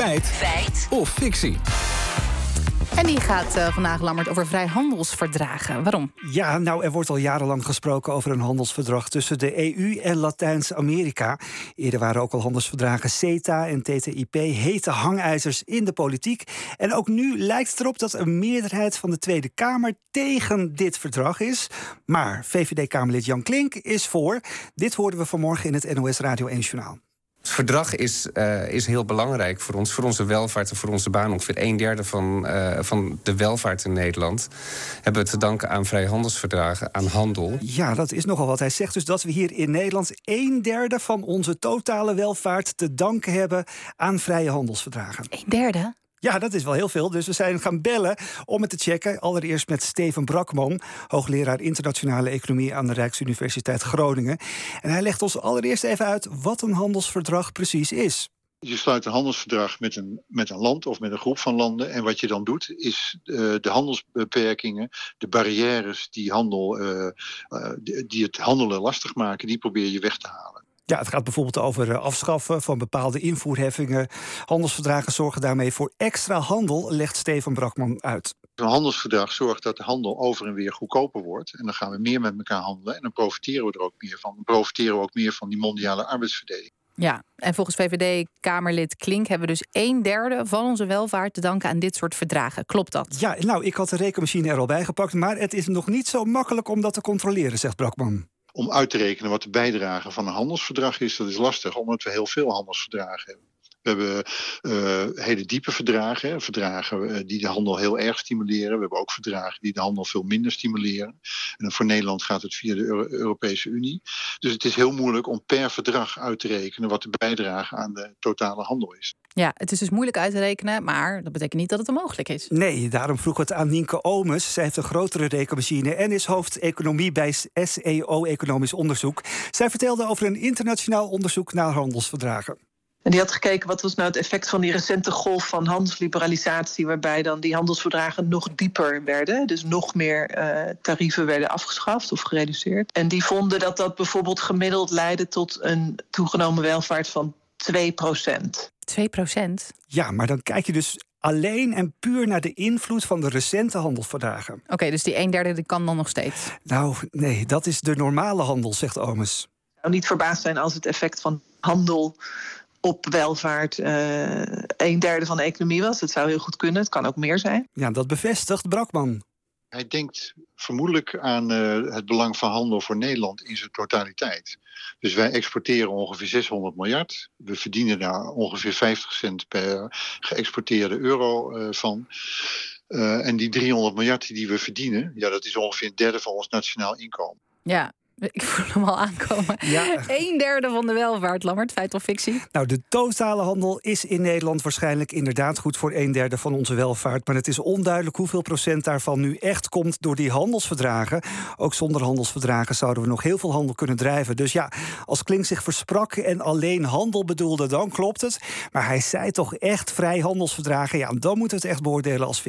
Feit. Feit. Of fictie. En die gaat uh, vandaag, Lammert, over vrijhandelsverdragen. Waarom? Ja, nou, er wordt al jarenlang gesproken over een handelsverdrag tussen de EU en Latijns-Amerika. Eerder waren ook al handelsverdragen CETA en TTIP hete hangijzers in de politiek. En ook nu lijkt het erop dat een meerderheid van de Tweede Kamer tegen dit verdrag is. Maar VVD-Kamerlid Jan Klink is voor. Dit hoorden we vanmorgen in het NOS Radio 1 Journaal. Het verdrag is, uh, is heel belangrijk voor ons, voor onze welvaart en voor onze baan. Ongeveer een derde van, uh, van de welvaart in Nederland hebben we te danken aan vrijhandelsverdragen, aan handel. Ja, dat is nogal wat. Hij zegt dus dat we hier in Nederland een derde van onze totale welvaart te danken hebben aan vrije handelsverdragen. Een derde? Ja, dat is wel heel veel. Dus we zijn gaan bellen om het te checken. Allereerst met Steven Brakman, hoogleraar internationale economie aan de Rijksuniversiteit Groningen. En hij legt ons allereerst even uit wat een handelsverdrag precies is. Je sluit een handelsverdrag met een, met een land of met een groep van landen. En wat je dan doet, is uh, de handelsbeperkingen, de barrières die, handel, uh, uh, die het handelen lastig maken, die probeer je weg te halen. Ja, het gaat bijvoorbeeld over afschaffen van bepaalde invoerheffingen. Handelsverdragen zorgen daarmee voor extra handel, legt Steven Brakman uit. Een handelsverdrag zorgt dat de handel over en weer goedkoper wordt. En dan gaan we meer met elkaar handelen. En dan profiteren we er ook meer van. Dan profiteren we ook meer van die mondiale arbeidsverdeling. Ja, en volgens VVD-Kamerlid Klink hebben we dus een derde van onze welvaart te danken aan dit soort verdragen. Klopt dat? Ja, nou, ik had de rekenmachine er al bij gepakt, maar het is nog niet zo makkelijk om dat te controleren, zegt Brakman om uit te rekenen wat de bijdrage van een handelsverdrag is, dat is lastig, omdat we heel veel handelsverdragen hebben. We hebben uh, hele diepe verdragen, verdragen eh, die de handel heel erg stimuleren. We hebben ook verdragen die de handel veel minder stimuleren. En voor Nederland gaat het via de Euro Europese Unie. Dus het is heel moeilijk om per verdrag uit te rekenen wat de bijdrage aan de totale handel is. Ja, het is dus moeilijk uit te rekenen, maar dat betekent niet dat het onmogelijk is. Nee, daarom vroeg het aan Nienke Omes. Zij heeft een grotere rekenmachine en is hoofd economie bij SEO Economisch Onderzoek. Zij vertelde over een internationaal onderzoek naar handelsverdragen. En die had gekeken wat was nou het effect van die recente golf van handelsliberalisatie, waarbij dan die handelsverdragen nog dieper werden, dus nog meer uh, tarieven werden afgeschaft of gereduceerd. En die vonden dat dat bijvoorbeeld gemiddeld leidde tot een toegenomen welvaart van 2 procent. 2 procent? Ja, maar dan kijk je dus alleen en puur naar de invloed van de recente handelsverdragen. Oké, okay, dus die een derde die kan dan nog steeds? Nou, nee, dat is de normale handel, zegt Omes. Zou niet verbaasd zijn als het effect van handel op welvaart uh, een derde van de economie was. Het zou heel goed kunnen, het kan ook meer zijn. Ja, dat bevestigt Brakman. Hij denkt vermoedelijk aan uh, het belang van handel voor Nederland in zijn totaliteit. Dus wij exporteren ongeveer 600 miljard. We verdienen daar ongeveer 50 cent per geëxporteerde euro uh, van. Uh, en die 300 miljard die we verdienen, ja, dat is ongeveer een derde van ons nationaal inkomen. Ja, ik voel hem al aankomen. Ja. Een derde van de welvaart, Lammert, feit of fictie? Nou, de totale handel is in Nederland waarschijnlijk inderdaad goed voor een derde van onze welvaart. Maar het is onduidelijk hoeveel procent daarvan nu echt komt door die handelsverdragen. Ook zonder handelsverdragen zouden we nog heel veel handel kunnen drijven. Dus ja, als Klink zich versprak en alleen handel bedoelde, dan klopt het. Maar hij zei toch echt vrij handelsverdragen. Ja, dan moeten we het echt beoordelen als